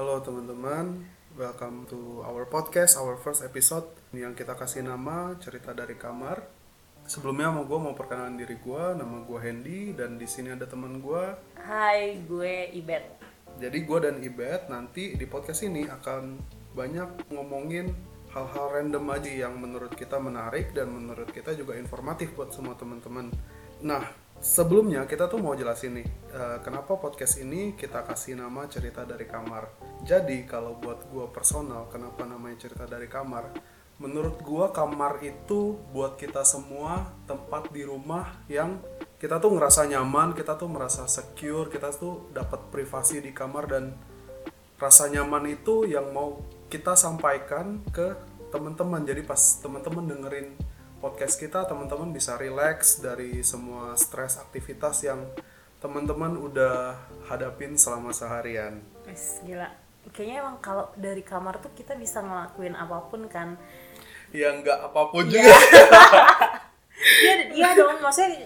Halo teman-teman, welcome to our podcast, our first episode yang kita kasih nama cerita dari kamar. Sebelumnya mau gue mau perkenalan diri gue, nama gue Hendy dan di sini ada teman gue. Hai, gue Ibet. Jadi gue dan Ibet nanti di podcast ini akan banyak ngomongin hal-hal random aja yang menurut kita menarik dan menurut kita juga informatif buat semua teman-teman. Nah, sebelumnya kita tuh mau jelasin nih eh, kenapa podcast ini kita kasih nama cerita dari kamar. Jadi kalau buat gue personal, kenapa namanya cerita dari kamar? Menurut gue kamar itu buat kita semua tempat di rumah yang kita tuh ngerasa nyaman, kita tuh merasa secure, kita tuh dapat privasi di kamar dan rasa nyaman itu yang mau kita sampaikan ke teman-teman. Jadi pas teman-teman dengerin podcast kita, teman-teman bisa relax dari semua stres aktivitas yang teman-teman udah hadapin selama seharian. Wes, gila. Kayaknya emang kalau dari kamar tuh kita bisa ngelakuin apa pun kan. Ya nggak apa pun Iya. juga. Iya, iya dong. Maksudnya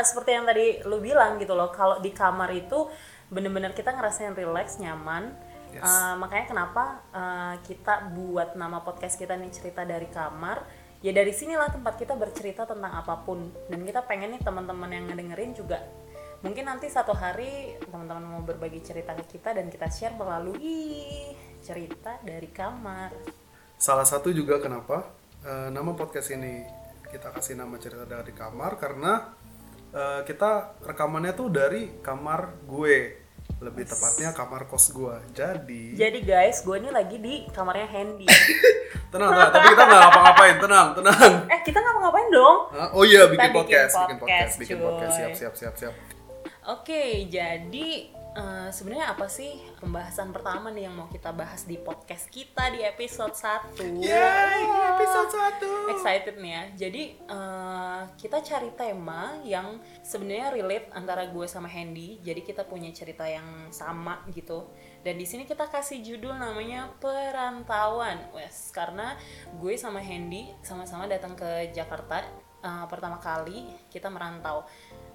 seperti yang tadi lu bilang gitu loh. Kalau di kamar itu bener-bener kita ngerasain relax, nyaman. Yes. Eh, makanya kenapa eh, kita buat nama podcast kita nih cerita dari kamar. Ya dari sinilah tempat kita bercerita tentang apa pun. Dan kita pengen nih teman-teman yang ngedengerin juga mungkin nanti satu hari teman-teman mau berbagi cerita ke kita dan kita share melalui cerita dari kamar. Salah satu juga kenapa eh, nama podcast ini kita kasih nama cerita dari kamar karena eh, kita rekamannya tuh dari kamar gue, lebih tepatnya kamar kos gue. Jadi Jadi guys, gue ini lagi di kamarnya Handy. tenang, tenang, tapi kita nggak ngapa-ngapain, tenang, tenang. eh kita nggak ngapain dong? Oh iya, bikin Kita bikin podcast, bikin podcast, podcast, bikin podcast, siap, siap, siap, siap. Oke, jadi eh, sebenarnya apa sih pembahasan pertama nih yang mau kita bahas di podcast kita di episode 1 Yeay, episode satu. Excited nih ya. Jadi eh, kita cari tema yang sebenarnya relate antara gue sama Handy. Jadi kita punya cerita yang sama gitu. Dan di sini kita kasih judul namanya perantauan. Wes, karena gue sama Handy sama-sama datang ke Jakarta eh, pertama kali kita merantau.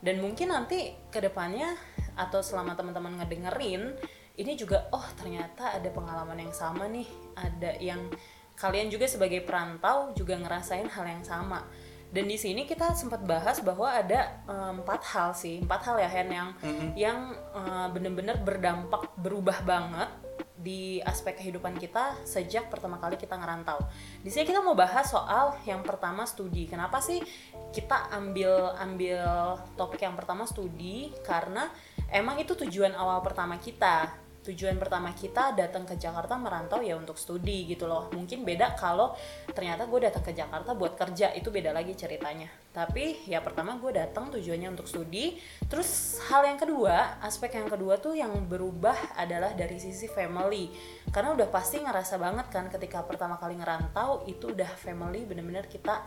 Dan mungkin nanti ke depannya atau selama teman-teman ngedengerin ini juga oh ternyata ada pengalaman yang sama nih. Ada yang kalian juga sebagai perantau juga ngerasain hal yang sama. Dan di sini kita sempat bahas bahwa ada eh, empat hal sih empat hal ya Hen yang yang eh, bener-bener berdampak berubah banget di aspek kehidupan kita sejak pertama kali kita ngerantau. Di sini kita mau bahas soal yang pertama studi. Kenapa sih kita ambil ambil topik yang pertama studi? Karena emang itu tujuan awal pertama kita tujuan pertama kita datang ke Jakarta merantau ya untuk studi gitu loh. Mungkin beda kalau ternyata gue datang ke Jakarta buat kerja itu beda lagi ceritanya. Tapi ya pertama gue datang tujuannya untuk studi. Terus hal yang kedua aspek yang kedua tuh yang berubah adalah dari sisi family. Karena udah pasti ngerasa banget kan ketika pertama kali ngerantau itu udah family bener-bener kita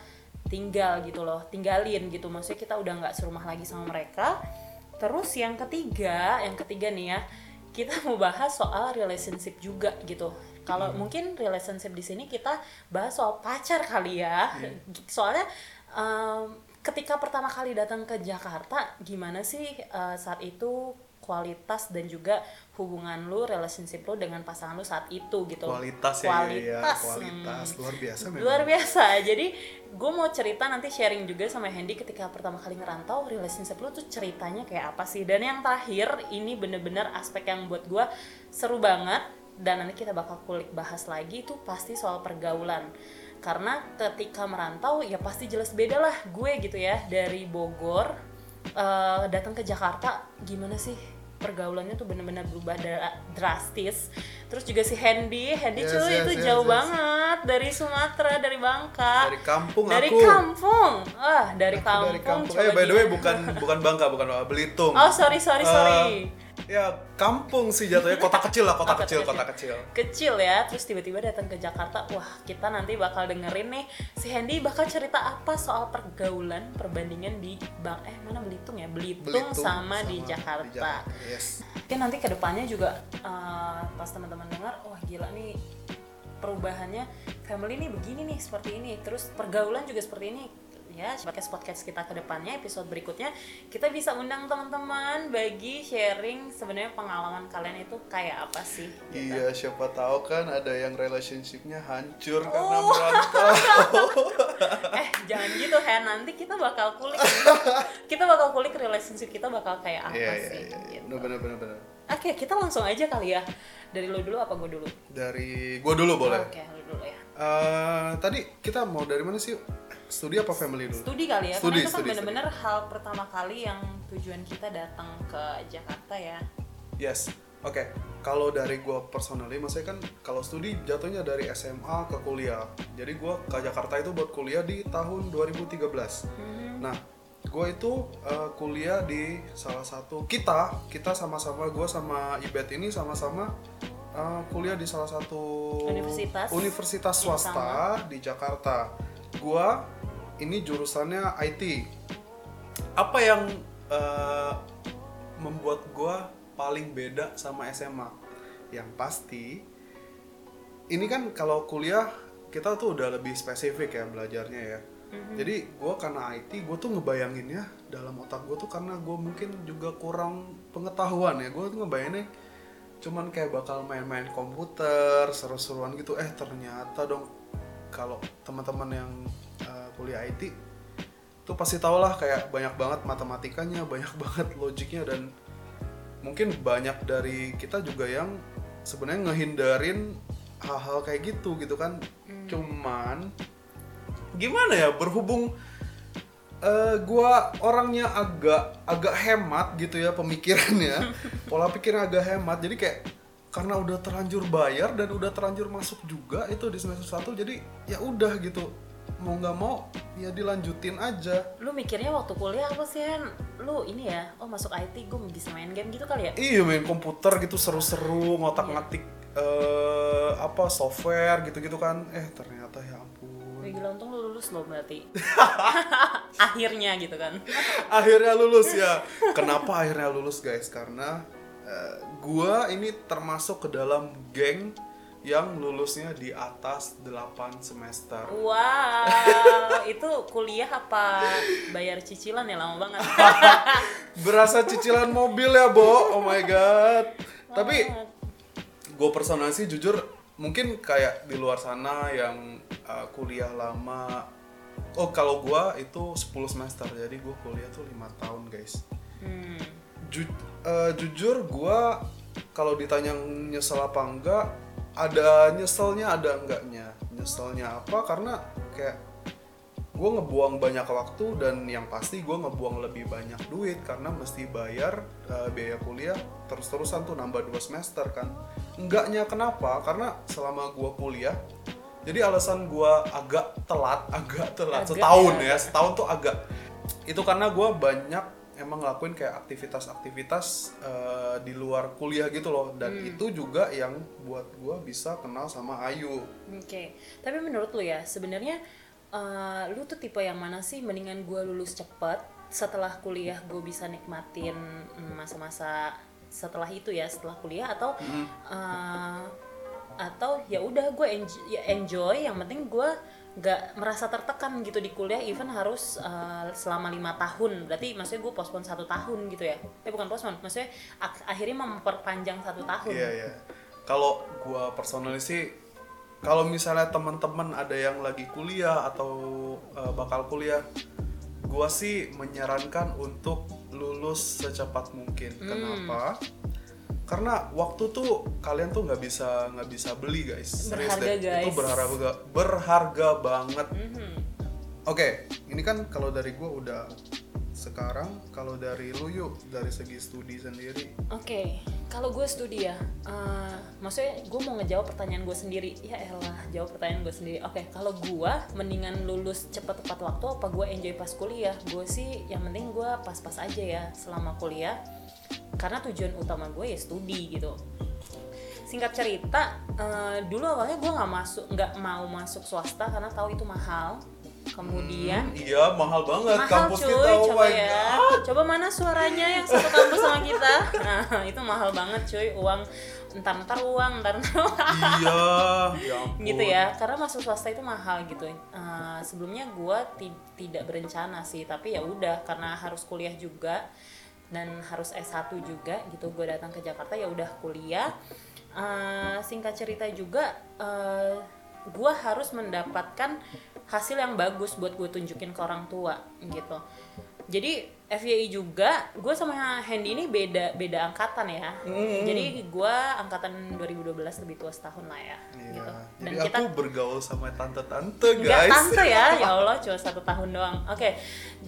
tinggal gitu loh tinggalin gitu. Maksudnya kita udah nggak serumah lagi sama mereka. Terus yang ketiga yang ketiga nih ya kita mau bahas soal relationship juga gitu. Kalau mungkin relationship di sini kita bahas soal pacar kali ya. Soalnya em, ketika pertama kali datang ke Jakarta, gimana sih eh, saat itu kualitas dan juga hubungan lu, relationship lu dengan pasangan lu saat itu gitu. Kualitas ya, ya, ya, Kualitas, kualitas. hmm. Luar biasa memang. Luar biasa. Jadi gue mau cerita nanti sharing juga sama Hendy ketika pertama kali ngerantau relationship lu tuh ceritanya kayak apa sih. Dan yang terakhir ini bener-bener aspek yang buat gue seru banget dan nanti kita bakal kulik bahas lagi itu pasti soal pergaulan. Karena ketika merantau ya pasti jelas beda lah gue gitu ya dari Bogor eh, datang ke Jakarta gimana sih pergaulannya tuh bener-bener berubah dra- drastis terus juga si Hendy Hendy Yes, cuy yes, itu yes, jauh yes. banget dari Sumatera dari Bangka Dari kampung dari aku. kampung ah dari Aku kampung, dari kampung. Eh by the way bukan bukan Bangka, bukan Belitung. oh sorry sorry Eh, sorry ya kampung sih jatuhnya. Kota kecil lah, kota Oh, kota kecil, kecil. kota kecil. kecil ya terus tiba-tiba datang ke Jakarta. Wah kita nanti bakal dengerin nih si Hendy bakal cerita apa soal pergaulan perbandingan di bang eh mana Belitung ya? Belitung, sama, di Jakarta. Yes. mungkin nanti ke depannya juga eh, pas teman-teman dengar wah gila nih perubahannya. Family nih begini nih seperti ini. Terus pergaulan juga seperti ini ya podcast podcast kita ke depannya episode berikutnya kita bisa undang teman-teman bagi sharing sebenarnya pengalaman kalian itu kayak apa sih gitu. Iya, siapa tahu kan ada yang relationshipnya hancur karena Oh. berantem. eh jangan gitu Hen nanti kita bakal kulik kita bakal kulik relationship kita bakal kayak apa Iya, iya, sih gitu. Bener, bener, bener, bener. oke kita langsung aja kali ya dari lo dulu apa gue dulu Dari gua dulu boleh. oke lo dulu ya Eh, tadi kita mau dari mana sih? Studi apa family dulu? studi kali ya Studi, karena itu kan studi, bener-bener hal pertama kali yang tujuan kita datang ke Jakarta ya Yes. Oke. Kalau dari gua personally, maksudnya kan kalau studi jatuhnya dari SMA ke kuliah. Jadi gua ke Jakarta itu buat kuliah di tahun 2013. Nah, gua itu eh, kuliah di salah satu kita kita sama-sama gua sama Ibet ini sama-sama eh, kuliah di salah satu Universitas universitas swasta di Jakarta. Gua ini jurusannya IT. Apa yang eh, membuat gua paling beda sama SMA? Yang pasti ini kan kalau kuliah kita tuh udah lebih spesifik ya belajarnya ya. Jadi gue karena IT, gue tuh ngebayanginnya dalam otak gue tuh karena gue mungkin juga kurang pengetahuan ya. Gue tuh ngebayanginnya cuman kayak bakal main-main komputer, seru-seruan gitu. Eh ternyata dong kalau teman-teman yang uh, kuliah IT tuh pasti tau lah kayak banyak banget matematikanya, banyak banget logiknya dan mungkin banyak dari kita juga yang sebenarnya ngehindarin hal-hal kayak gitu gitu kan. Cuman gimana ya berhubung eh, gua orangnya agak agak hemat gitu ya pemikirannya pola pikirnya agak hemat jadi kayak karena udah terlanjur bayar dan udah terlanjur masuk juga itu di semester 1 jadi ya udah gitu. Mau nggak mau ya dilanjutin aja. Lu mikirnya waktu kuliah apa sih Hen? lu ini ya oh masuk IT gue bisa main game gitu kali ya? Iya main komputer gitu seru-seru ngotak ngatik eh apa software gitu-gitu kan. Eh ternyata ya ampun. Wih, gila untung lu lulus loh berarti. Akhirnya gitu kan. Akhirnya lulus ya. Kenapa akhirnya lulus guys? Karena gua ini termasuk ke dalam geng yang lulusnya di atas 8 semester. Wow itu kuliah apa? Bayar cicilan ya lama banget. Berasa cicilan mobil ya Bo? Oh my god. Tapi gue personal sih jujur mungkin kayak di luar sana yang uh, kuliah lama oh kalau gua itu 10 semester jadi gue kuliah tuh lima tahun guys. Hmm. Ju- uh, jujur gua kalau ditanya nyesel apa enggak ada nyeselnya ada enggaknya. Nyeselnya apa? Karena kayak gue ngebuang banyak waktu dan yang pasti gue ngebuang lebih banyak duit karena mesti bayar uh, biaya kuliah terus-terusan tuh nambah dua semester kan. Enggaknya kenapa? Karena selama gue kuliah jadi alasan gue agak telat agak telat. Agak setahun ya. ya setahun tuh agak. Itu karena gue banyak emang ngelakuin kayak aktivitas-aktivitas eh, di luar kuliah gitu loh. Dan itu juga yang buat gue bisa kenal sama Ayu. Oke, tapi menurut lu ya sebenarnya eh, lu tuh tipe yang mana sih? Mendingan gue lulus cepet setelah kuliah gue bisa nikmatin masa-masa setelah itu ya setelah kuliah atau eh, atau ya udah gue enjoy, ya enjoy yang penting gue nggak merasa tertekan gitu di kuliah even harus eh, selama lima tahun berarti maksudnya gue pospon satu tahun gitu ya eh bukan pospon maksudnya ak- akhirnya memperpanjang satu tahun Iya iya. Kalau gua personally sih kalau misalnya teman-teman ada yang lagi kuliah atau uh, bakal kuliah, gua sih menyarankan untuk lulus secepat mungkin. Hmm. Kenapa? Karena waktu tuh kalian tuh nggak bisa nggak bisa beli guys. Serius Berharga, deh. Itu guys. berharga berharga banget. Mhm. Oke, ini kan kalau dari gua udah sekarang kalau dari lu yuk dari segi studi sendiri Oke, kalau gue studi ya, eh, maksudnya gue mau ngejawab pertanyaan gue sendiri. Ya elah, jawab pertanyaan gue sendiri. Oke, kalau gue mendingan lulus cepet tepat waktu apa gue enjoy pas kuliah? Gue sih yang penting gue pas-pas aja ya selama kuliah. Karena tujuan utama gue ya studi gitu. Singkat cerita, eh, dulu awalnya gue nggak masuk, nggak mau masuk swasta karena tahu itu mahal. Kemudian iya mahal banget mahal kampus cuy kita oh coba my ya God. coba mana suaranya yang satu kampus sama kita nah itu mahal banget cuy uang entar-entar uang entar-entar uang iya ya ampun. gitu ya karena masuk swasta itu mahal gitu Eh, sebelumnya gue tidak berencana sih tapi ya udah karena harus kuliah juga dan harus S1 juga gitu. Gue datang ke Jakarta ya udah kuliah. Eh, singkat cerita juga eh, gue harus mendapatkan hasil yang bagus buat gue tunjukin ke orang tua gitu jadi FYI juga gue sama Hendy ini beda beda angkatan ya jadi gue angkatan 2012 lebih tua setahun lah ya Iya. gitu dan Jadi kita aku bergaul sama tante-tante Enggak guys. tante ya, ya Allah cuma satu tahun doang. Oke,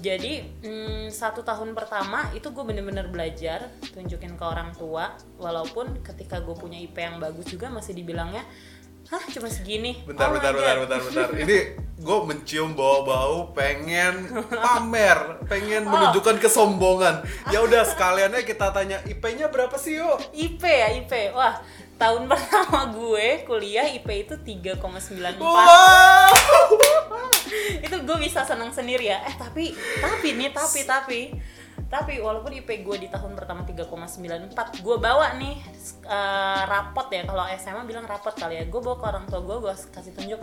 jadi mm, satu tahun pertama itu gue bener-bener belajar tunjukin ke orang tua, walaupun ketika gue punya IP yang bagus juga masih dibilangnya, hah cuma segini. Bentar, Oh bentar, bentar, God." bentar, bentar. Ini gue mencium bau-bau pengen pamer, pengen Oh. menunjukkan kesombongan. Ya udah sekaliannya kita tanya IP-nya berapa sih yuk? IP ya IP. Wah, tahun pertama gue kuliah IP itu 3,94. Wow. itu gue bisa senang sendiri ya eh tapi tapi nih tapi tapi tapi walaupun IP gue di tahun pertama 3,94 gue bawa nih eh, rapot ya. Kalau SMA bilang rapot kali ya. Gue bawa ke orang tua gue gue kasih tunjuk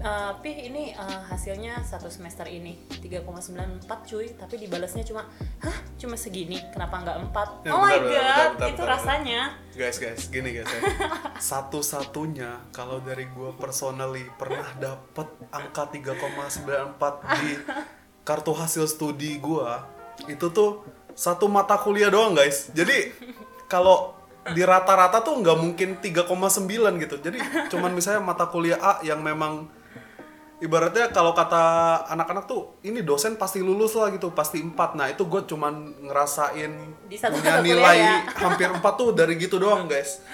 eh, pih ini eh, hasilnya satu semester ini 3,94 cuy. Tapi dibalasnya cuma hah? Cuma segini? Kenapa nggak 4 Ya, oh my bentar, god bentar, bentar, itu bentar, bentar. rasanya. Guys, guys, gini guys ya. Satu-satunya kalau dari gue personally pernah dapet angka 3,94 di kartu hasil studi gue itu tuh satu mata kuliah doang guys. Jadi kalau di rata-rata tuh nggak mungkin 3,9 gitu. Jadi cuman misalnya mata kuliah A yang memang ibaratnya kalau kata anak-anak tuh ini dosen pasti lulus lah gitu pasti 4 nah itu gue cuman ngerasain punya nilai ya. hampir 4 tuh dari gitu doang guys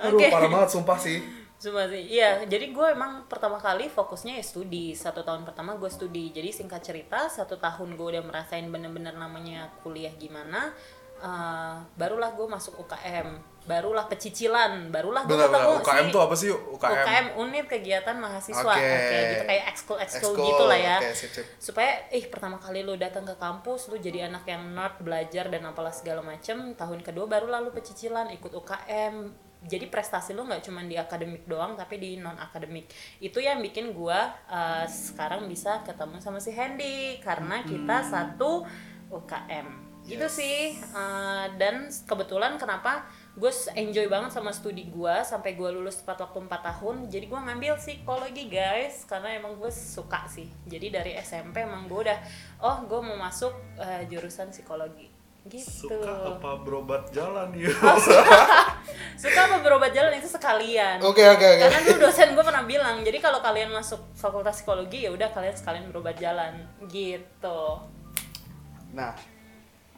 aduh Oke. parah banget sumpah sih Cuma sih, iya. Jadi gue emang pertama kali fokusnya ya studi. Satu tahun pertama gue studi. Jadi singkat cerita, satu tahun gue udah merasain bener-bener namanya kuliah gimana. eh, barulah gue masuk UKM. Barulah pecicilan. Barulah gue ketemu UKM si tuh apa sih UKM, UKM unit kegiatan mahasiswa. Oke. Oke, gitu kayak ekskul ekskul gitu lah ya. oke, sip, sip. Supaya ih pertama kali lu datang ke kampus, lu jadi anak yang nerd, belajar dan apalah segala macem. Tahun kedua baru lalu pecicilan ikut UKM. Jadi prestasi lu nggak cuma di akademik doang tapi di non akademik. Itu yang bikin gua uh, sekarang bisa ketemu sama si Hendy karena kita satu UKM. Gitu Yes. sih. Uh, dan kebetulan kenapa gue enjoy banget sama studi gue sampai gue lulus tepat waktu 4 tahun jadi gue ngambil psikologi guys karena emang gue suka sih jadi dari SMP emang gue udah oh gue mau masuk uh, jurusan psikologi gitu. Suka apa berobat jalan ya? Suka apa berobat jalan itu sekalian. Oke oke oke. Karena dulu dosen gue pernah bilang jadi kalau kalian masuk fakultas psikologi ya udah kalian sekalian berobat jalan. Gitu. Nah,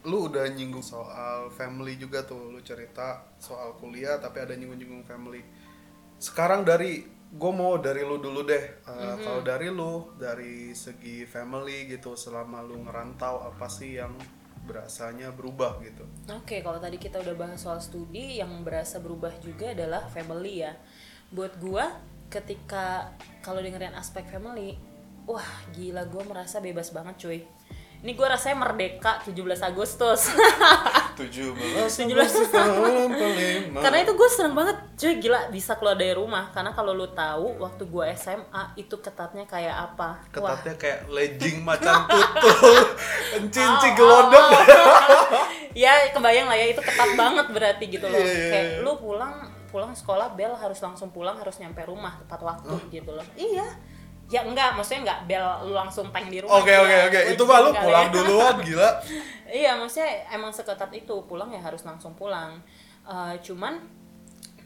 lu udah nyinggung soal family juga tuh, lu cerita soal kuliah tapi ada nyinggung-nyinggung family. Sekarang dari gue mau dari lu dulu deh. Uh, Kalau dari lu, dari segi family gitu, selama lu ngerantau apa sih yang berasanya berubah gitu? Oke, kalau tadi kita udah bahas soal studi, yang berasa berubah juga adalah family ya. Buat gua, ketika kalau dengerin aspek family, wah gila gua merasa bebas banget cuy. Ini gua rasanya merdeka 17 Agustus. 17 17. Karena itu gue seneng banget, cuy gila bisa keluar dari rumah. Karena kalau lu tahu waktu gue SMA itu ketatnya kayak apa? Wah, Ketatnya kayak legging macan tutul, encing gelodok. ya kebayang lah ya itu ketat banget berarti gitu loh Iya, iya, kayak iya. lu pulang pulang sekolah bel harus langsung pulang harus nyampe rumah tepat waktu gitu loh iya ya enggak maksudnya enggak bel lu langsung tank di rumah Oke oke oke, itu mah lu pulang ya. duluan gila. iya maksudnya emang seketat itu pulang ya harus langsung pulang. Eh, cuman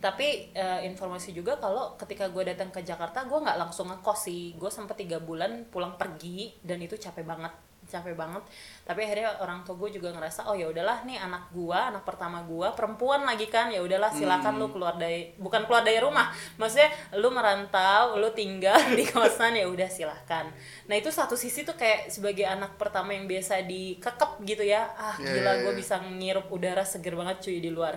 tapi eh, informasi juga kalau ketika gue datang ke Jakarta gue nggak langsung ngekos sih. Gue sempet tiga bulan pulang pergi dan itu capek banget capek banget. Tapi akhirnya orang tua gue juga ngerasa oh ya udahlah nih anak gue anak pertama gue perempuan lagi kan. Ya udahlah silakan lu keluar dari bukan keluar dari rumah maksudnya lu merantau lu tinggal di kosan ya udah silahkan nah itu satu sisi tuh kayak sebagai anak pertama yang biasa dikekep gitu ya. Ah Iya, gila iya, gue iya. bisa ngirup udara seger banget cuy di luar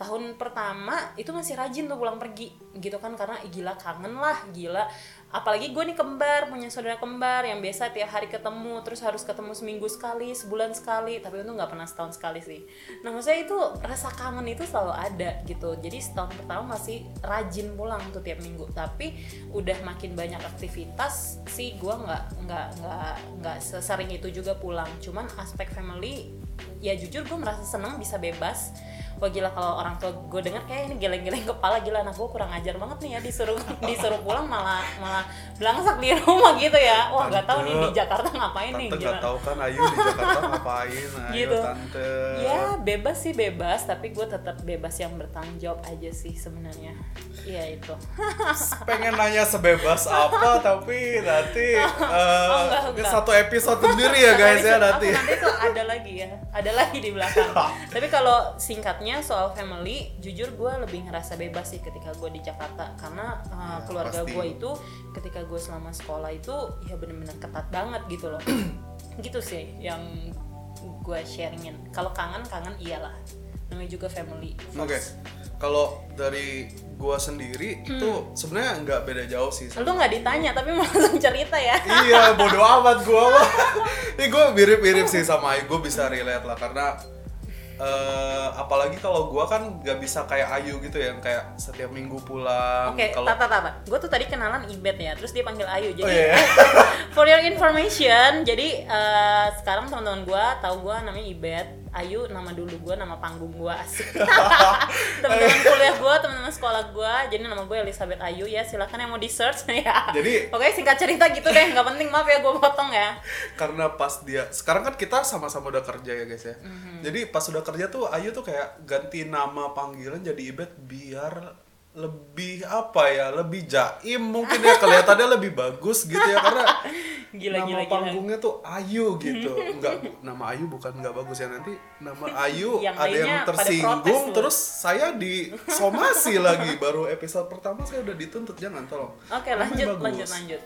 tahun pertama itu masih rajin tuh pulang pergi gitu kan karena gila kangen lah gila. Apalagi gue nih kembar punya saudara kembar yang biasa tiap hari ketemu terus harus ketemu seminggu sekali sebulan sekali tapi itu nggak pernah setahun sekali sih. Nah maksudnya itu rasa kangen itu selalu ada gitu. Jadi setahun pertama masih rajin pulang tuh tiap minggu. Tapi udah makin banyak aktivitas sih gue nggak nggak nggak nggak sesering itu juga pulang. Cuman aspek family ya jujur gue merasa seneng bisa bebas wah gila kalau orang tua gue denger kayak ini geleng-geleng kepala gila anak gue kurang ajar banget nih ya disuruh disuruh pulang malah malah belangsak di rumah gitu ya. Wah nggak tahu nih di Jakarta ngapain nih Tante nggak tahu kan Ayu di Jakarta ngapain? Ayo Gitu. tante. Ya bebas sih bebas tapi gue tetap bebas yang bertanggung jawab aja sih sebenarnya. Iya itu. Pengen nanya sebebas apa tapi nanti eh, Oh, enggak, ini enggak. satu episode sendiri ya guys ya nanti. Nanti tuh ada lagi ya ada lagi di belakang. Tapi kalau singkatnya soal family jujur gue lebih ngerasa bebas sih ketika gue di Jakarta. Karena uh, Ya, keluarga gue itu ketika gue selama sekolah itu ya bener-bener ketat banget gitu loh. Gitu sih yang gue sharingin. Kalau kangen kangen iyalah. Namanya juga family Oke, kalau dari gua sendiri Hmm. itu sebenarnya nggak beda jauh sih. lu nggak ditanya tapi mau langsung cerita ya. Iya, bodo amat mah. Ini gua mirip-mirip sih sama Ayu, gua bisa relate lah. Karena eh, apalagi kalau gua kan nggak bisa kayak Ayu gitu ya, yang kayak setiap minggu pulang. Oke, kalau tata tata. Gue tuh tadi kenalan Ibet ya, terus dia panggil Ayu. Jadi Oh, iya. for your information, jadi eh, sekarang teman-teman gue tahu gue namanya Ibet. Ayu nama dulu gue, nama panggung gue asik. teman-teman kuliah gue, teman-teman sekolah gue, jadi nama gue Elizabeth Ayu ya. Silakan yang mau di search ya. Jadi- oke singkat cerita gitu deh, nggak penting maaf ya gue potong ya. karena pas dia sekarang kan kita sama-sama udah kerja ya guys ya. Mhm. Jadi pas udah kerja tuh Ayu tuh kayak ganti nama panggilan jadi Ibet biar lebih apa ya lebih jaim mungkin ya kelihatannya lebih bagus gitu ya karena Gila nama gila gila. panggungnya tuh Ayu gitu enggak bu- nama Ayu bukan nggak bagus ya nanti nama Ayu Yang ada yang tersinggung terus saya disomasi lagi baru episode pertama saya udah dituntut jangan tolong Oke Namanya lanjut bagus. lanjut lanjut.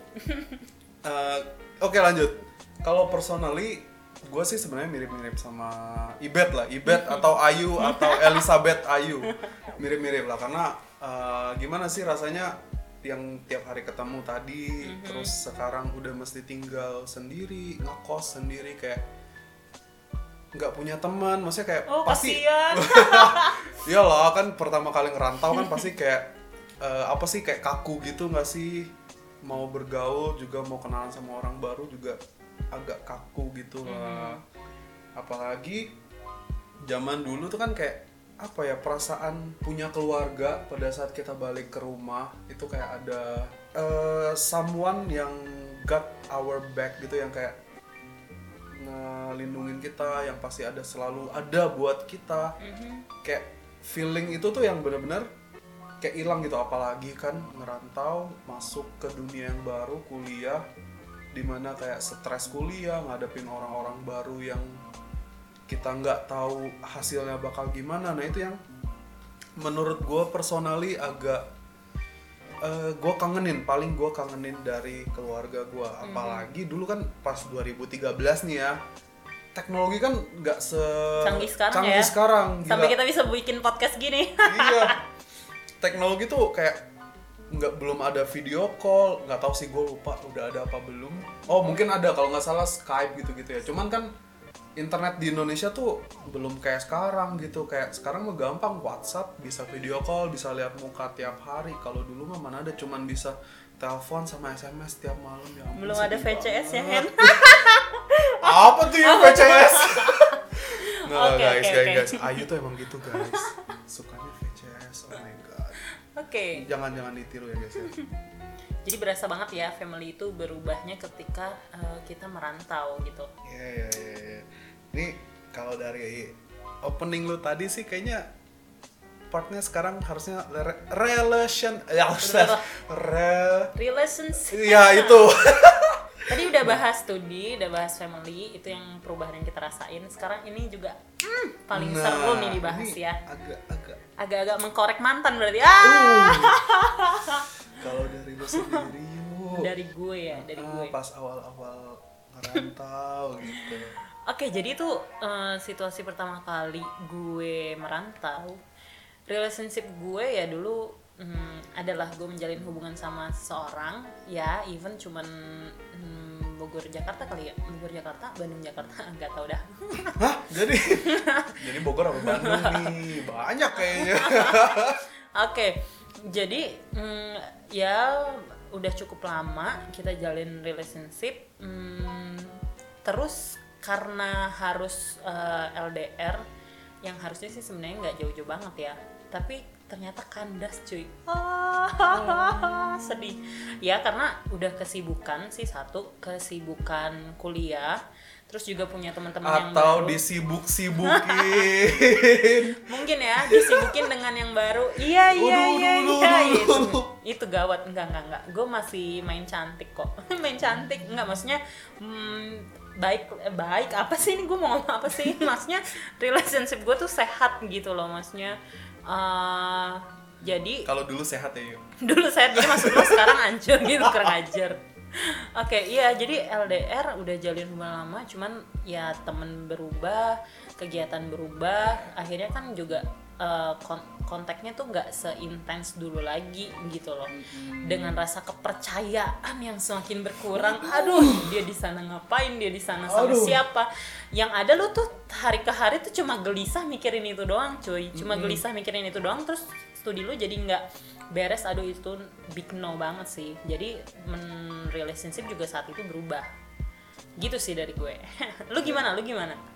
Eh, Oke lanjut. Kalau personally, gue sih sebenarnya mirip-mirip sama Ibet lah, Ibet atau Ayu atau Elizabeth Ayu, mirip-mirip lah karena eh, gimana sih rasanya yang tiap hari ketemu tadi, terus sekarang udah mesti tinggal sendiri, ngekos sendiri kayak nggak punya teman, maksudnya kayak Oh pasti kasihan. Iyalah kan pertama kali ngerantau kan pasti kayak eh, apa sih kayak kaku gitu nggak sih? Mau bergaul juga mau kenalan sama orang baru juga agak kaku gitu. Lah apalagi zaman dulu tuh kan kayak apa ya perasaan punya keluarga pada saat kita balik ke rumah itu kayak ada eh, someone yang got our back gitu yang kayak ngelindungin kita yang pasti ada selalu ada buat kita. Kayak feeling itu tuh yang bener-bener kayak hilang gitu apalagi kan ngerantau masuk ke dunia yang baru kuliah di mana kayak stres kuliah ngadepin orang-orang baru yang kita nggak tahu hasilnya bakal gimana. Nah itu yang menurut gue personally agak gue kangenin paling gue kangenin dari keluarga gue apalagi dulu kan pas 2013 nih ya teknologi kan nggak se Canggih sekarang canggih ya. sekarang, Sampai kita bisa bikin podcast gini. iya. Teknologi tuh kayak nggak belum ada video call nggak tahu sih gue lupa udah ada apa belum. Oh mungkin ada kalau nggak salah Skype gitu gitu ya. Cuman kan internet di Indonesia tuh belum kayak sekarang gitu kayak sekarang mah gampang WhatsApp bisa video call bisa lihat muka tiap hari kalau dulu mah mana ada cuman bisa telepon sama SMS tiap malam ya ampun, Belum ada VCS ya, banget. Hen? apa tuh yang VCS Nggak, Oke, guys, oke, guys, oke. guys, Ayu tuh emang gitu guys, sukanya VCS, oh my god. Oke. Jangan jangan ditiru ya guys ya. Jadi berasa banget ya family itu berubahnya ketika uh, kita merantau gitu. Iya iya iya. iya. Ini kalau dari opening lu tadi sih kayaknya partnya sekarang harusnya re- relation ya re Relationship. ya itu Tadi udah bahas studi, udah bahas family, itu yang perubahan yang kita rasain. Sekarang ini juga hmm, paling Nah, seru nih dibahas ini ya. agak agak Agak-agak mengkorek mantan berarti. Ah, kalau dari lu sendiri dari gue ya, dari Ah, gue. pas awal-awal ngerantau gitu Oke, jadi itu eh, situasi pertama kali gue merantau. relationship gue ya dulu hmm, adalah gue menjalin hubungan sama seseorang ya even cuman hmm, Bogor Jakarta kali ya Bogor Jakarta Bandung Jakarta nggak tahu dah Hah? Jadi jadi Bogor apa Bandung nih? Banyak kayaknya. Oke, jadi mm, ya udah cukup lama kita jalin relationship. Mm, terus karena harus eh, LDR, yang harusnya sih sebenarnya nggak jauh-jauh banget ya. Tapi ternyata kandas cuy. Ah, sedih. Ya karena udah kesibukan sih satu, kesibukan kuliah. Terus juga punya teman-teman yang Atau disibuk-sibukin. mungkin ya disibukin dengan yang baru iya iya iya iya waduh, itu itu gawat enggak enggak enggak gue masih main cantik kok main cantik enggak maksudnya hmm, baik eh, baik apa sih ini? Gue mau ngomong apa sih? Maksudnya relationship gue tuh sehat gitu loh maksudnya. Eh, jadi Kalau dulu sehat ya, Yuk. dulu saya jadi maksud lo sekarang hancur gitu kurang ajar. Oke iya jadi LDR udah jalin hubungan lama cuman ya temen berubah kegiatan berubah akhirnya kan juga eh, kon- kontaknya tuh nggak seintens dulu lagi gitu loh. Dengan rasa kepercayaan yang semakin berkurang. Aduh dia di sana ngapain? Dia di sana sama Aduh. siapa? Yang ada lu tuh hari ke hari tuh cuma gelisah mikirin itu doang cuy. Cuma gelisah mikirin itu doang terus studi lu jadi nggak beres. Aduh itu big no banget sih. Jadi men relationship juga saat itu berubah. Gitu sih dari gue. Lu gimana? Lu gimana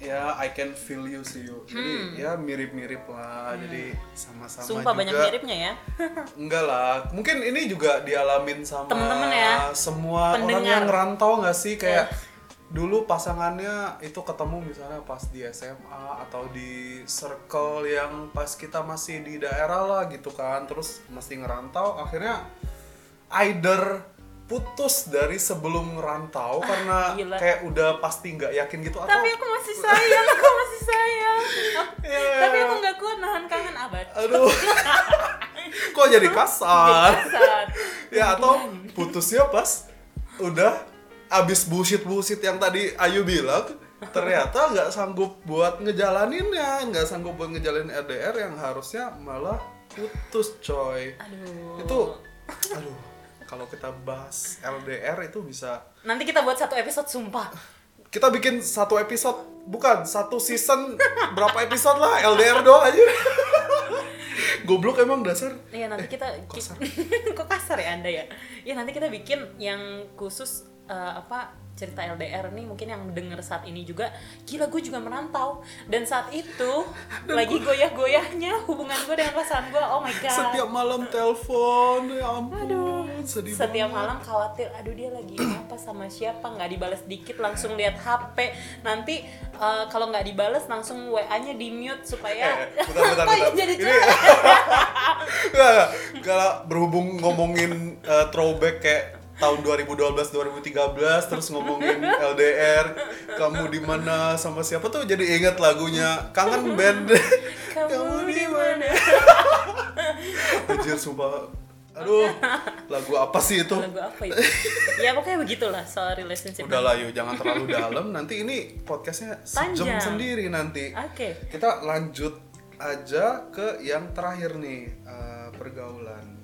Ya, I can feel you sih, Yuk. Jadi ya mirip-mirip lah. Jadi sama-sama Hmm. sumpah juga. banyak miripnya ya Enggak lah, mungkin ini juga dialamin sama Temen-temen ya, semua orang pendengar. yang ngerantau nggak sih kayak dulu pasangannya itu ketemu misalnya pas di SMA atau di circle yang pas kita masih di daerah lah gitu kan, terus mesti ngerantau, akhirnya either putus dari sebelum ngerantau karena Ah, gila. kayak udah pasti nggak yakin gitu atau tapi aku masih sayang aku masih sayang. Ya. tapi aku nggak kuat nahan kangen abad. Aduh. Kok jadi kasar? Kasar. ya atau putusnya pas udah abis bullshit bullshit yang tadi Ayu bilang ternyata nggak sanggup buat ngejalaninnya nggak sanggup buat ngejalanin LDR yang harusnya malah putus coy. Aduh. Itu aduh kalau kita bahas LDR itu bisa nanti kita buat satu episode sumpah kita bikin satu episode bukan satu season berapa episode lah LDR doang aja goblok emang dasar Iya nanti kita ki- kasar. kok kasar ya anda ya? Ya nanti kita bikin yang khusus eh, apa cerita LDR nih mungkin yang denger saat ini juga gila gue juga merantau. Dan saat itu lagi goyah-goyahnya hubungan gue dengan pasangan gue oh my god. Setiap malam telepon ya ampun Aduh, sedih setiap banget. malam khawatir aduh dia lagi apa sama siapa nggak dibalas dikit langsung lihat HP nanti eh, kalau nggak dibales langsung WA-nya di mute supaya Eh, bentar, bentar, bentar. jadi kalau berhubung ngomongin uh, throwback kayak tahun 2012 2013 terus ngomongin LDR kamu di mana sama siapa tuh jadi inget lagunya. Kangen band. Kamu di mana? anjir sumpah. Aduh lagu apa sih itu? Lagu apa itu? Ya pokoknya begitulah soal relationship. Udah lah yuk jangan terlalu dalam. Nanti ini podcastnya sejam sendiri nanti. Oke. Kita lanjut aja ke yang terakhir nih uh, pergaulan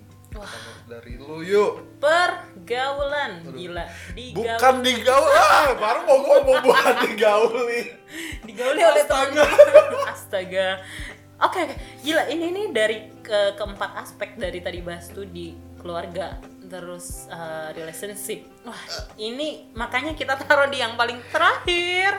dari lu yuk. Pergaulan. Gila. Digauli bukan digaul. Ah, baru mau ngomong bukan digauli. Digauli oleh Astaga. astaga. Oke oke. Gila ini nih dari ke keempat aspek dari tadi bahas studi keluarga terus uh, relationship. Wah ini makanya kita taruh di yang paling terakhir.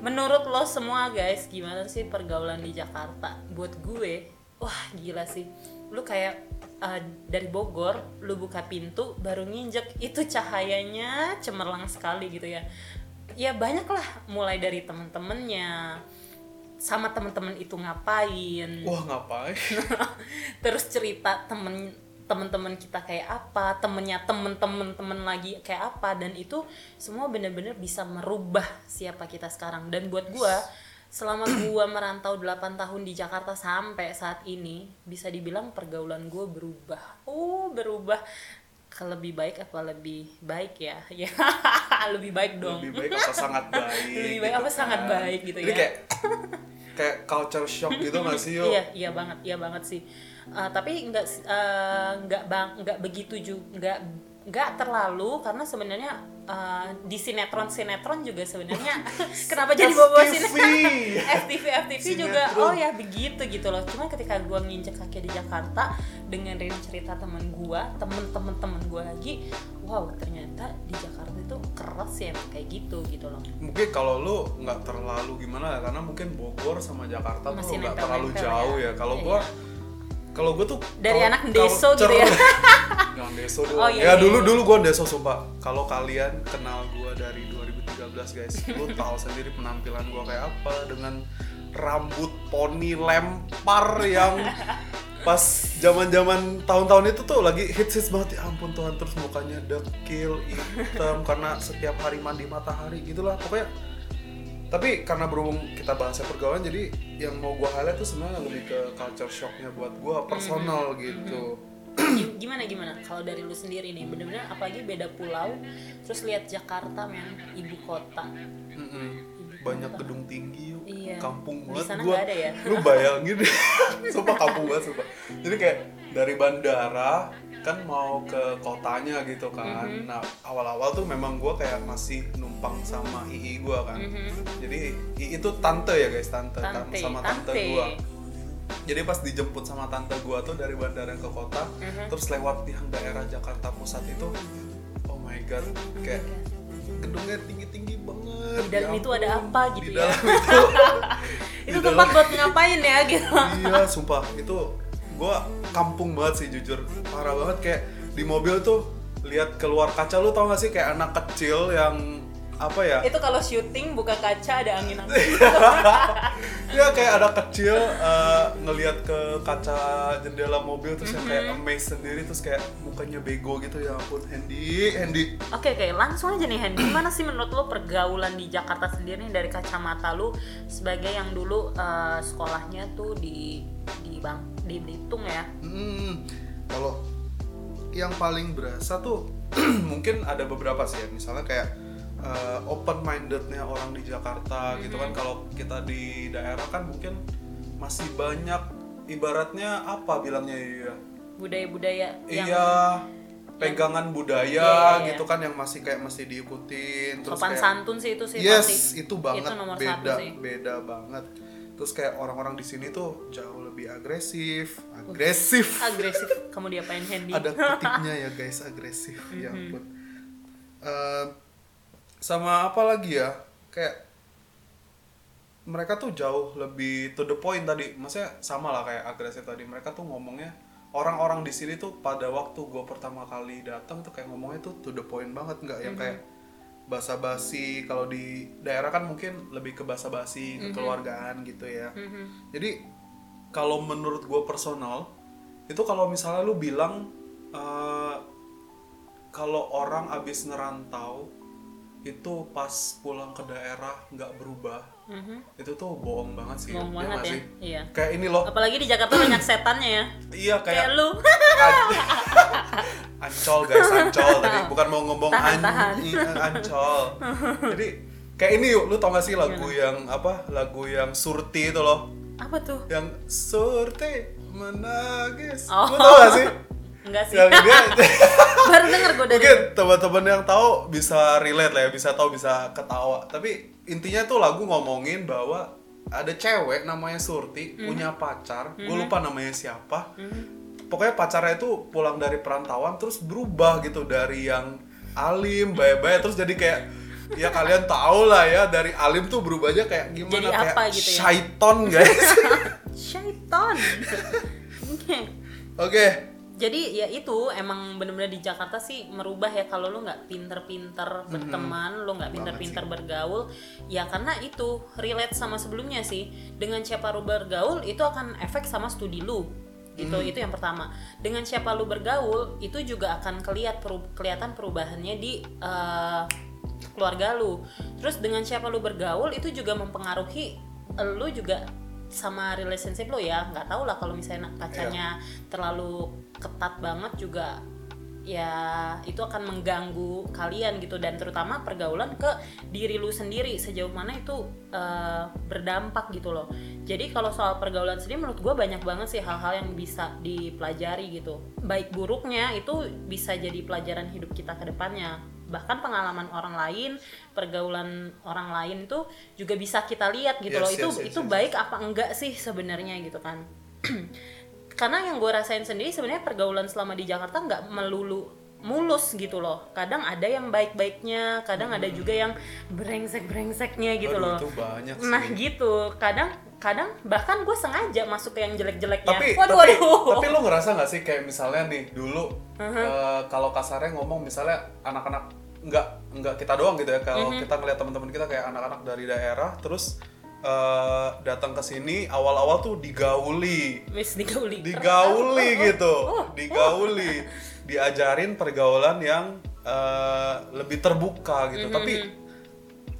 Menurut lo semua guys gimana sih pergaulan di Jakarta? Buat gue wah gila sih. Lu kayak uh, dari Bogor lu buka pintu baru nginjek. Itu cahayanya cemerlang sekali gitu ya. Ya banyak lah mulai dari temen-temennya sama temen-temen itu ngapain? Wah ngapain? Terus cerita temen temen-temen kita kayak apa temennya temen-temen temen lagi kayak apa dan itu semua bener-bener bisa merubah siapa kita sekarang. Dan buat gua selama gua merantau 8 tahun di Jakarta sampai saat ini bisa dibilang pergaulan gua berubah. Oh berubah. Ke lebih baik apa lebih baik ya? Ya lebih baik dong. Lebih baik apa sangat baik Lebih baik gitu apa sangat kan. baik gitu Jadi ya. kayak kayak culture shock gitu nggak sih yuk iya iya banget iya banget sih. Uh, tapi nggak uh, nggak bang nggak begitu juga nggak nggak terlalu karena sebenarnya uh, di sinetron sinetron juga sebenarnya kenapa jadi FTV. sinetron FTV FTV juga Sinetron. oh ya begitu gitu loh cuma ketika gua nginjek kaki di Jakarta dengerin cerita temen gua temen-temen temen gua lagi wow ternyata di Jakarta itu keras ya kayak gitu gitu loh mungkin kalau lu nggak terlalu gimana ya karena mungkin Bogor sama Jakarta Masih tuh nggak terlalu ya. jauh ya kalau Iya. gua kalau gua tuh Dari anak deso gitu ya? jangan deso doang Oh, iya, ya iya, dulu iya. dulu gua deso sumpah. Kalau kalian kenal gua dari 2013 guys lu tahu sendiri penampilan gua kayak apa dengan rambut poni lempar yang pas zaman-zaman tahun-tahun itu tuh lagi hits hits banget. Ya ampun Tuhan terus mukanya dekil hitam karena setiap hari mandi matahari gitulah. Pokoknya tapi karena berhubung kita bahasnya pergaulan jadi yang mau gue highlight tuh sebenarnya lebih ke culture shocknya buat gue personal gitu. Gim- gimana gimana? Kalau dari lu sendiri nih bener-bener apalagi beda pulau terus lihat Jakarta men ibu kota. Mm-mm. banyak gedung tinggi yuk. Iya. kampung Di banget sana gua. ada ya? lu bayangin deh. Sumpah kampung banget sumpah. Jadi kayak dari bandara kan mau ke kotanya gitu kan Mhm. nah awal-awal tuh memang gua kayak masih numpang sama ii gua kan Mhm. jadi ii itu tante ya guys tante, tan- Tante, sama tante, tante. gua jadi pas dijemput sama tante gua tuh dari bandara ke kota Mhm. terus lewat yang daerah Jakarta Pusat itu oh my god kayak gedungnya tinggi-tinggi banget Di dalam ya itu ada apa gitu di ya? dalam itu itu di tempat buat ngapain ya gitu iya sumpah itu gua kampung banget sih jujur. Parah banget kayak di mobil tuh lihat keluar kaca lu tau gak sih? Kayak anak kecil yang apa ya? Itu kalau syuting buka kaca ada angin angin. Ya kayak ada kecil eh, ngelihat ke kaca jendela mobil terus yang kayak amazed sendiri terus kayak mukanya bego gitu ya ampun. Hendy Hendy oke oke langsung aja nih Hendy gimana sih menurut lo pergaulan di Jakarta sendiri nih dari kacamata lu sebagai yang dulu eh, sekolahnya tuh di di bang di Belitung ya Hmm, kalau yang paling berasa tuh mungkin ada beberapa sih ya. Misalnya kayak open mindednya orang di Jakarta gitu kan. Kalau kita di daerah kan mungkin masih banyak ibaratnya apa bilangnya ya? budaya-budaya yang Iya pegangan budaya Iya, iya. gitu kan yang masih kayak masih diikutin terus sopan kayak santun sih itu sih yes pasti. itu banget itu nomor beda satu sih beda banget terus kayak orang-orang di sini tuh jauh lebih agresif agresif. Agresif. Kamu diapain Hendy? Ada ketiknya ya guys agresif. Ya ampun. Eh, sama apa lagi ya? Kayak mereka tuh jauh lebih to the point tadi. Maksudnya sama lah kayak agresif tadi. Mereka tuh ngomongnya orang-orang di sini tuh pada waktu gue pertama kali datang tuh kayak ngomongnya tuh to the point banget. Nggak yang kayak basa-basi kalau di daerah kan mungkin lebih ke basa-basi kekeluargaan gitu ya Mhm. jadi kalau menurut gue personal itu kalau misalnya lu bilang eh, kalau orang abis ngerantau itu pas pulang ke daerah nggak berubah. Mhm. itu tuh bohong banget sih Bohong ya banget ya, sih? iya. kayak ini loh. Apalagi di Jakarta banyak setannya ya. Iya kayak kayak lu. Ancol guys ancol tadi. Bukan mau ngomong Tahan, an- tahan. ancol. Jadi kayak ini yuk lu tau gak sih lagu yang apa? Lagu yang surti itu loh. Apa tuh? Yang surti menangis. Oh. lu tau gak sih enggak sih. Yang dia baru denger gue dari mungkin teman-teman yang tahu bisa relate lah ya bisa tahu bisa ketawa. Tapi intinya tuh lagu ngomongin bahwa ada cewek namanya Surti Mhm. punya pacar gue lupa namanya siapa. Pokoknya pacarnya itu pulang dari perantauan terus berubah gitu dari yang alim baik-baik terus jadi kayak ya kalian tahu lah ya dari alim tuh berubahnya kayak gimana Jadi kayak apa gitu ya? syaiton guys. Syaiton. Oke. oke jadi ya itu emang bener-bener di Jakarta sih merubah ya kalau lu nggak pinter-pinter berteman lu nggak pinter-pinter bergaul ya karena itu relate sama sebelumnya sih. Dengan siapa lu bergaul itu akan efek sama studi lu gitu. Itu yang pertama. Dengan siapa lu bergaul itu juga akan keliat peru- kelihatan perubahannya di eh, keluarga lu. Terus dengan siapa lu bergaul itu juga mempengaruhi eh, lu juga sama relationship lo ya. Nggak tau lah kalau misalnya pacarnya terlalu ketat banget juga ya itu akan mengganggu kalian gitu. Dan terutama pergaulan ke diri lu sendiri sejauh mana itu uh, berdampak gitu loh. Jadi kalau soal pergaulan sendiri menurut gue banyak banget sih hal-hal yang bisa dipelajari gitu. Baik buruknya itu bisa jadi pelajaran hidup kita ke depannya. Bahkan pengalaman orang lain pergaulan orang lain itu juga bisa kita lihat gitu Yes, loh. Itu yes, yes, itu yes, baik apa enggak sih sebenarnya gitu kan karena yang gue rasain sendiri sebenarnya pergaulan selama di Jakarta nggak melulu mulus gitu loh. Kadang ada yang baik-baiknya kadang ada juga yang brengsek-brengseknya gitu Aduh, loh. itu banyak sih. nah gitu. Kadang kadang bahkan gue sengaja masuk ke yang jelek-jeleknya. Tapi waduh. tapi waduh tapi lo ngerasa nggak sih kayak misalnya nih dulu eh, kalau kasarnya ngomong misalnya anak-anak nggak nggak kita doang gitu ya. Kalau kita ngeliat teman-teman kita kayak anak-anak dari daerah terus eh, datang ke sini awal-awal tuh digauli. Miss digauli. Digauli gitu. digauli. Diajarin pergaulan yang eh, lebih terbuka gitu. Tapi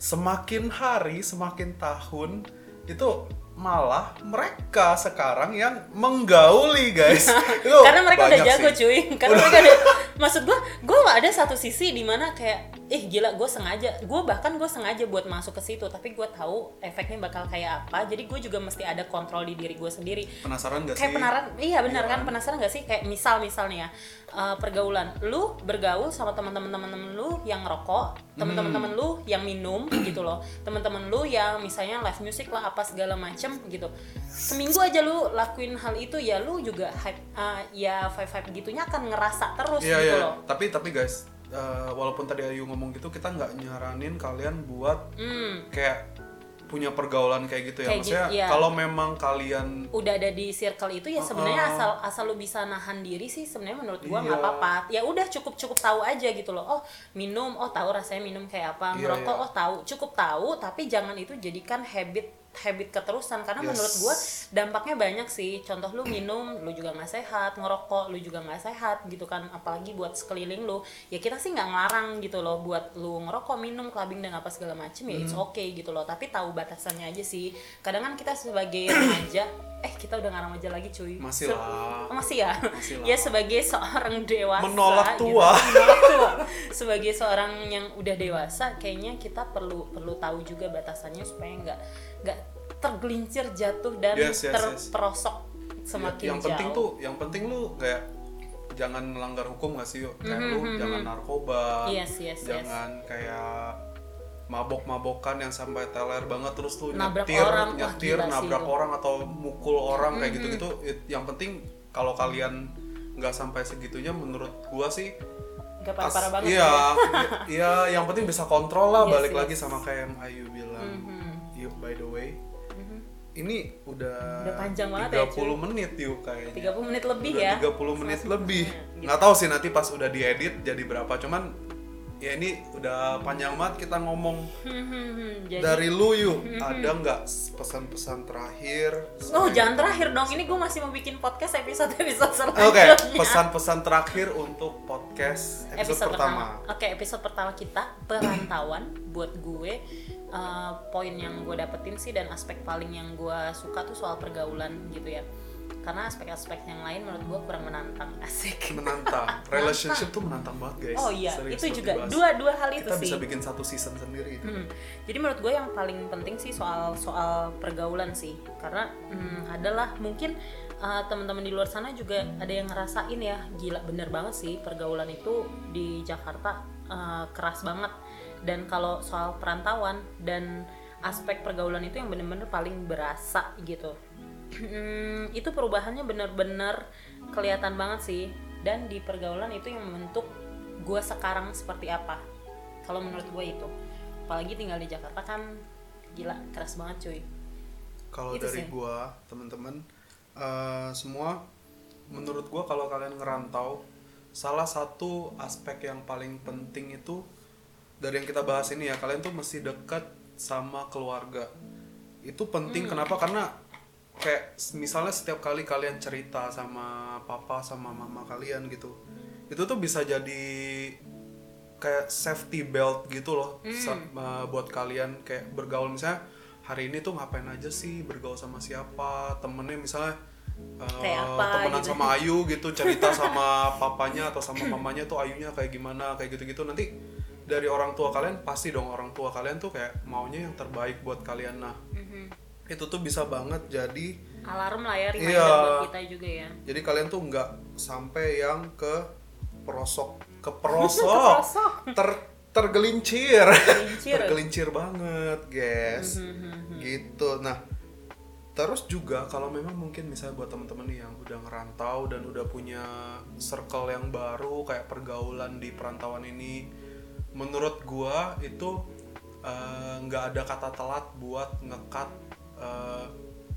semakin hari semakin tahun itu malah mereka sekarang yang menggauli guys. Itu karena mereka udah jago sih. cuy. Karena mereka udah maksud gue gue ada satu sisi di mana kayak ih gila gue sengaja. Gue bahkan gue sengaja buat masuk ke situ tapi gue tahu efeknya bakal kayak apa. Jadi gue juga mesti ada kontrol di diri gue sendiri. Penasaran gak kayak sih? penasaran iya benar Iya. kan? Penasaran gak sih? Kayak misal misalnya ya uh, pergaulan. Lu bergaul sama teman-teman teman-teman lu yang rokok teman-teman teman lu yang minum gitu loh. Teman-teman lu yang misalnya live music lah apa segala macem gitu. Seminggu aja lu lakuin hal itu ya lu juga hype uh, ya vibe vibe gitunya akan ngerasa terus Iya gitu iya. loh. Tapi tapi guys, eh, walaupun tadi Ayu ngomong gitu, kita nggak nyaranin kalian buat hmm. kayak punya pergaulan kayak gitu ya. Kayak Maksudnya gitu, iya. kalau memang kalian udah ada di circle itu ya sebenarnya Uh-uh. asal asal lu bisa nahan diri sih sebenarnya menurut gua Iya. nggak apa-apa ya udah cukup cukup tahu aja gitu loh oh minum oh tahu rasanya minum kayak apa Iya, ngerokok iya. oh tahu cukup tahu tapi jangan itu jadikan habit habit keterusan karena Yes. menurut gua dampaknya banyak sih contoh lu minum lu juga nggak sehat ngerokok lu juga nggak sehat gitu kan apalagi buat sekeliling lu ya kita sih nggak ngelarang gitu loh buat lu ngerokok minum clubbing dan apa segala macem ya Hmm. it's okay gitu loh tapi tahu batasannya aja sih kadang kan kita sebagai remaja eh kita udah nggak remaja lagi cuy Masih Se- lah. Oh, masih ya Masih lah. ya sebagai seorang dewasa Menolak gitu. tua. Menolak tua. sebagai seorang yang udah dewasa kayaknya kita perlu perlu tahu juga batasannya supaya nggak nggak tergelincir jatuh dan Yes, yes, yes. terperosok semakin yang jauh penting tuh, yang penting lu kayak jangan melanggar hukum gak sih? Kayak lu jangan narkoba, Mhm, Yes, yes, yes. jangan kayak mabok-mabokan yang sampai teler banget terus lu Nabrak nyetir, orang, wah, nyetir, sih nabrak. Mhm. orang atau mukul orang kayak gitu-gitu. It- Yang penting kalau kalian nggak sampai segitunya, menurut gua sih As- parah-parah banget Iya, ya. iya, yang penting bisa kontrol lah. Yes, balik yes. lagi sama kayak yang Ayu bilang. By the way, Mhm. ini udah, Udah panjang banget ya, 30 menit yuk kayaknya. 30 menit lebih Udah ya 30 menit lebih. Gitu. Nggak tahu sih nanti pas udah diedit jadi berapa. Cuman ya ini udah panjang banget kita ngomong Hmm, jadi dari lu yuk. Ada nggak pesan-pesan terakhir? Oh jangan terakhir dong, ini gue masih mau bikin podcast episode-episode Oke, selanjutnya pesan-pesan terakhir untuk podcast episode, pertama. Oke, episode pertama kita perantauan buat gue. Eh, poin yang gue dapetin sih dan aspek paling yang gue suka tuh soal pergaulan gitu ya. Karena aspek-aspek yang lain menurut gue kurang menantang asik. menantang relationship tuh menantang banget guys Oh iya, Serius itu juga dibahas. dua dua hal itu kita sih. bisa bikin satu season sendiri itu Hmm. Jadi menurut gue yang paling penting sih soal soal pergaulan sih, karena hmm, adalah mungkin uh, teman-teman di luar sana juga ada yang ngerasain ya, gila bener banget sih pergaulan itu di Jakarta uh, keras banget. Dan kalau soal perantauan dan aspek pergaulan itu yang bener-bener paling berasa gitu. Hmm, itu perubahannya bener-bener kelihatan banget sih. Dan di pergaulan itu yang membentuk gue sekarang seperti apa. Kalau menurut gue itu apalagi tinggal di Jakarta kan gila keras banget cuy kalau dari sih. gua teman-teman eh, semua menurut gua kalau kalian ngerantau salah satu aspek yang paling penting itu dari yang kita bahas ini ya kalian tuh mesti dekat sama keluarga. Itu penting Hmm. kenapa? Karena kayak misalnya setiap kali kalian cerita sama papa sama mama kalian gitu itu tuh bisa jadi kayak safety belt gitu loh sa- uh, buat kalian kayak bergaul. Misalnya hari ini tuh ngapain aja sih? Bergaul sama siapa? Temennya misalnya Kayak apa temenan gitu. sama Ayu gitu cerita sama papanya atau sama mamanya tuh Ayunya kayak gimana kayak gitu-gitu. Nanti dari orang tua kalian pasti dong orang tua kalian tuh kayak maunya yang terbaik buat kalian nah Mhm. itu tuh bisa banget jadi alarm lah ya reminder Iya. buat kita juga ya jadi kalian tuh nggak sampai yang ke perosok ke perosok ter tergelincir Tergelincir. tergelincir banget guys Mhm. gitu nah terus juga kalau memang mungkin misalnya buat teman-teman nih yang udah ngerantau dan udah punya circle yang baru kayak pergaulan di perantauan ini menurut gua itu eh, nggak ada kata telat buat ngekat eh,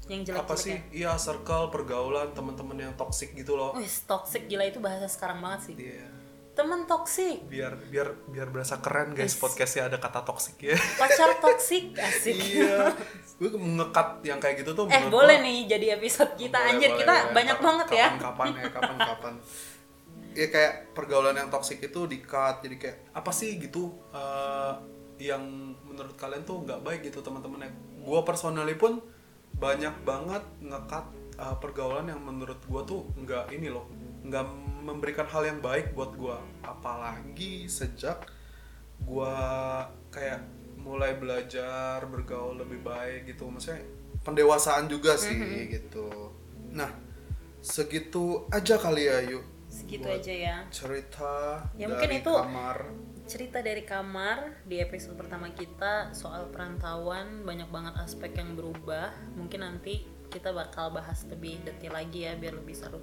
yang jelek apa sih iya circle pergaulan teman-teman yang toxic gitu loh Wih, toxic gila itu bahasa sekarang banget sih. Iya. Temen toxic, biar biar biar berasa keren guys podcastnya ada kata toxic ya pacar toxic, asik. iya gue ngekat yang kayak gitu tuh Eh boleh gua- nih jadi episode kita Boleh, anjir boleh, kita boleh. banyak Kapan- banget ya. Kapan-kapan ya, kapan-kapan. ya kayak pergaulan yang toksik itu di-cut. Jadi kayak apa sih gitu eh, yang menurut kalian tuh nggak baik gitu teman-teman ya. Gua personally pun banyak banget ngekat eh, pergaulan yang menurut gua tuh nggak ini loh, nggak memberikan hal yang baik buat gua. Apalagi sejak gua kayak mulai belajar bergaul lebih baik gitu maksudnya pendewasaan juga sih Mm-hmm. gitu nah segitu aja kali ya yuk Segitu buat aja ya. cerita Ya, dari mungkin itu kamar. Cerita dari kamar di episode pertama kita soal perantauan banyak banget aspek yang berubah. Mungkin nanti kita bakal bahas lebih detail lagi ya biar lebih seru.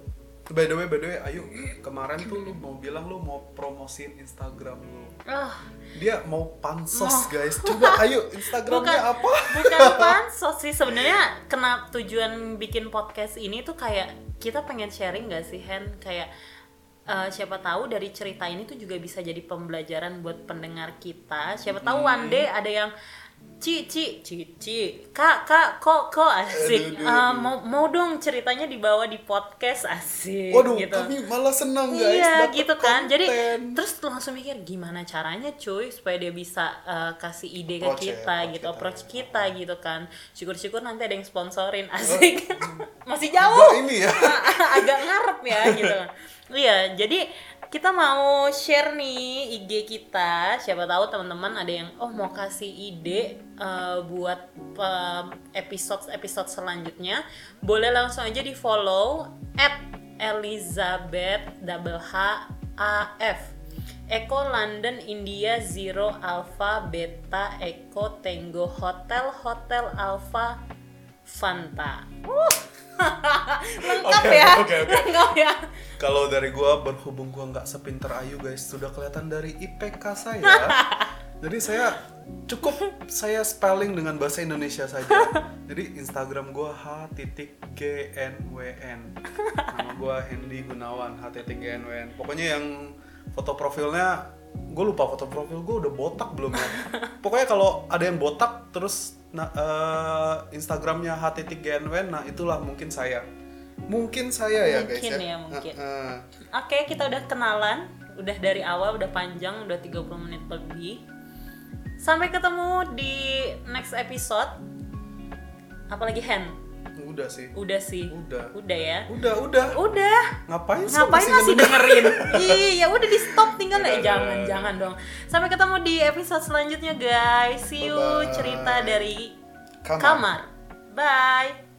by the way by the way ayo kemarin tuh lu mau bilang lu mau promosiin Instagram lu. Ah, dia mau pansos guys. Coba ayo Instagramnya bukan apa? bukan pansos sih. Sebenarnya kenapa tujuan bikin podcast ini tuh kayak kita pengen sharing gak sih Hen? Kayak eh, siapa tahu dari cerita ini tuh juga bisa jadi pembelajaran buat pendengar kita siapa tahu Hmm. one day ada yang Ci, Ci, Ci, Ci, Kak, Kak, kok, kok asik. Aduh, aduh, Eh, aduh. mau, mau dong ceritanya dibawa di podcast asik. waduh gitu. kami malah senang guys Iya gitu kan. Jadi terus langsung mikir gimana caranya cuy supaya dia bisa uh, kasih ide Approach ke ya, kita approach gitu, kita. approach kita gitu kan. Syukur-syukur nanti ada yang sponsorin asik. Masih Juga jauh. ini ya Agak ngarep ya gitu. Iya, jadi kita mau share nih IG kita. Siapa tahu teman-teman ada yang oh mau kasih ide uh, buat episode episode selanjutnya. Boleh langsung aja di follow at Elizabeth double H A F Eko London India Zero Alpha Beta Eko Tango Hotel Hotel Alpha Fanta. Uh. Lengkap Oke, ya. oke, oke. Lengkap ya. Kalau dari gua berhubung gua nggak sepinter Ayu guys, sudah kelihatan dari IPK saya. Jadi saya cukup saya spelling dengan bahasa Indonesia saja. Jadi Instagram gua h titik g n w n. Nama gua Hendy Gunawan h titik g n w n. Pokoknya yang foto profilnya gue lupa foto profil gue udah botak belum ya. Pokoknya kalau ada yang botak terus nah, eh, Instagramnya h titik g n w n, nah itulah mungkin saya. Mungkin saya ya guys Mungkin ya. ya, mungkin. Heeh. Oke, kita udah kenalan, udah dari awal udah panjang, udah 30 menit lebih. Sampai ketemu di next episode. Apalagi Hen? Udah sih. Udah sih. Udah. Udah ya. Udah, udah. Udah. Ngapain sih Ngapain masih ngedengerin? dengerin? Iya, udah di stop tinggal ya. Jangan, udah. jangan dong. Sampai ketemu di episode selanjutnya, guys. See you Bye-bye. cerita dari Kamar. kamar. Bye.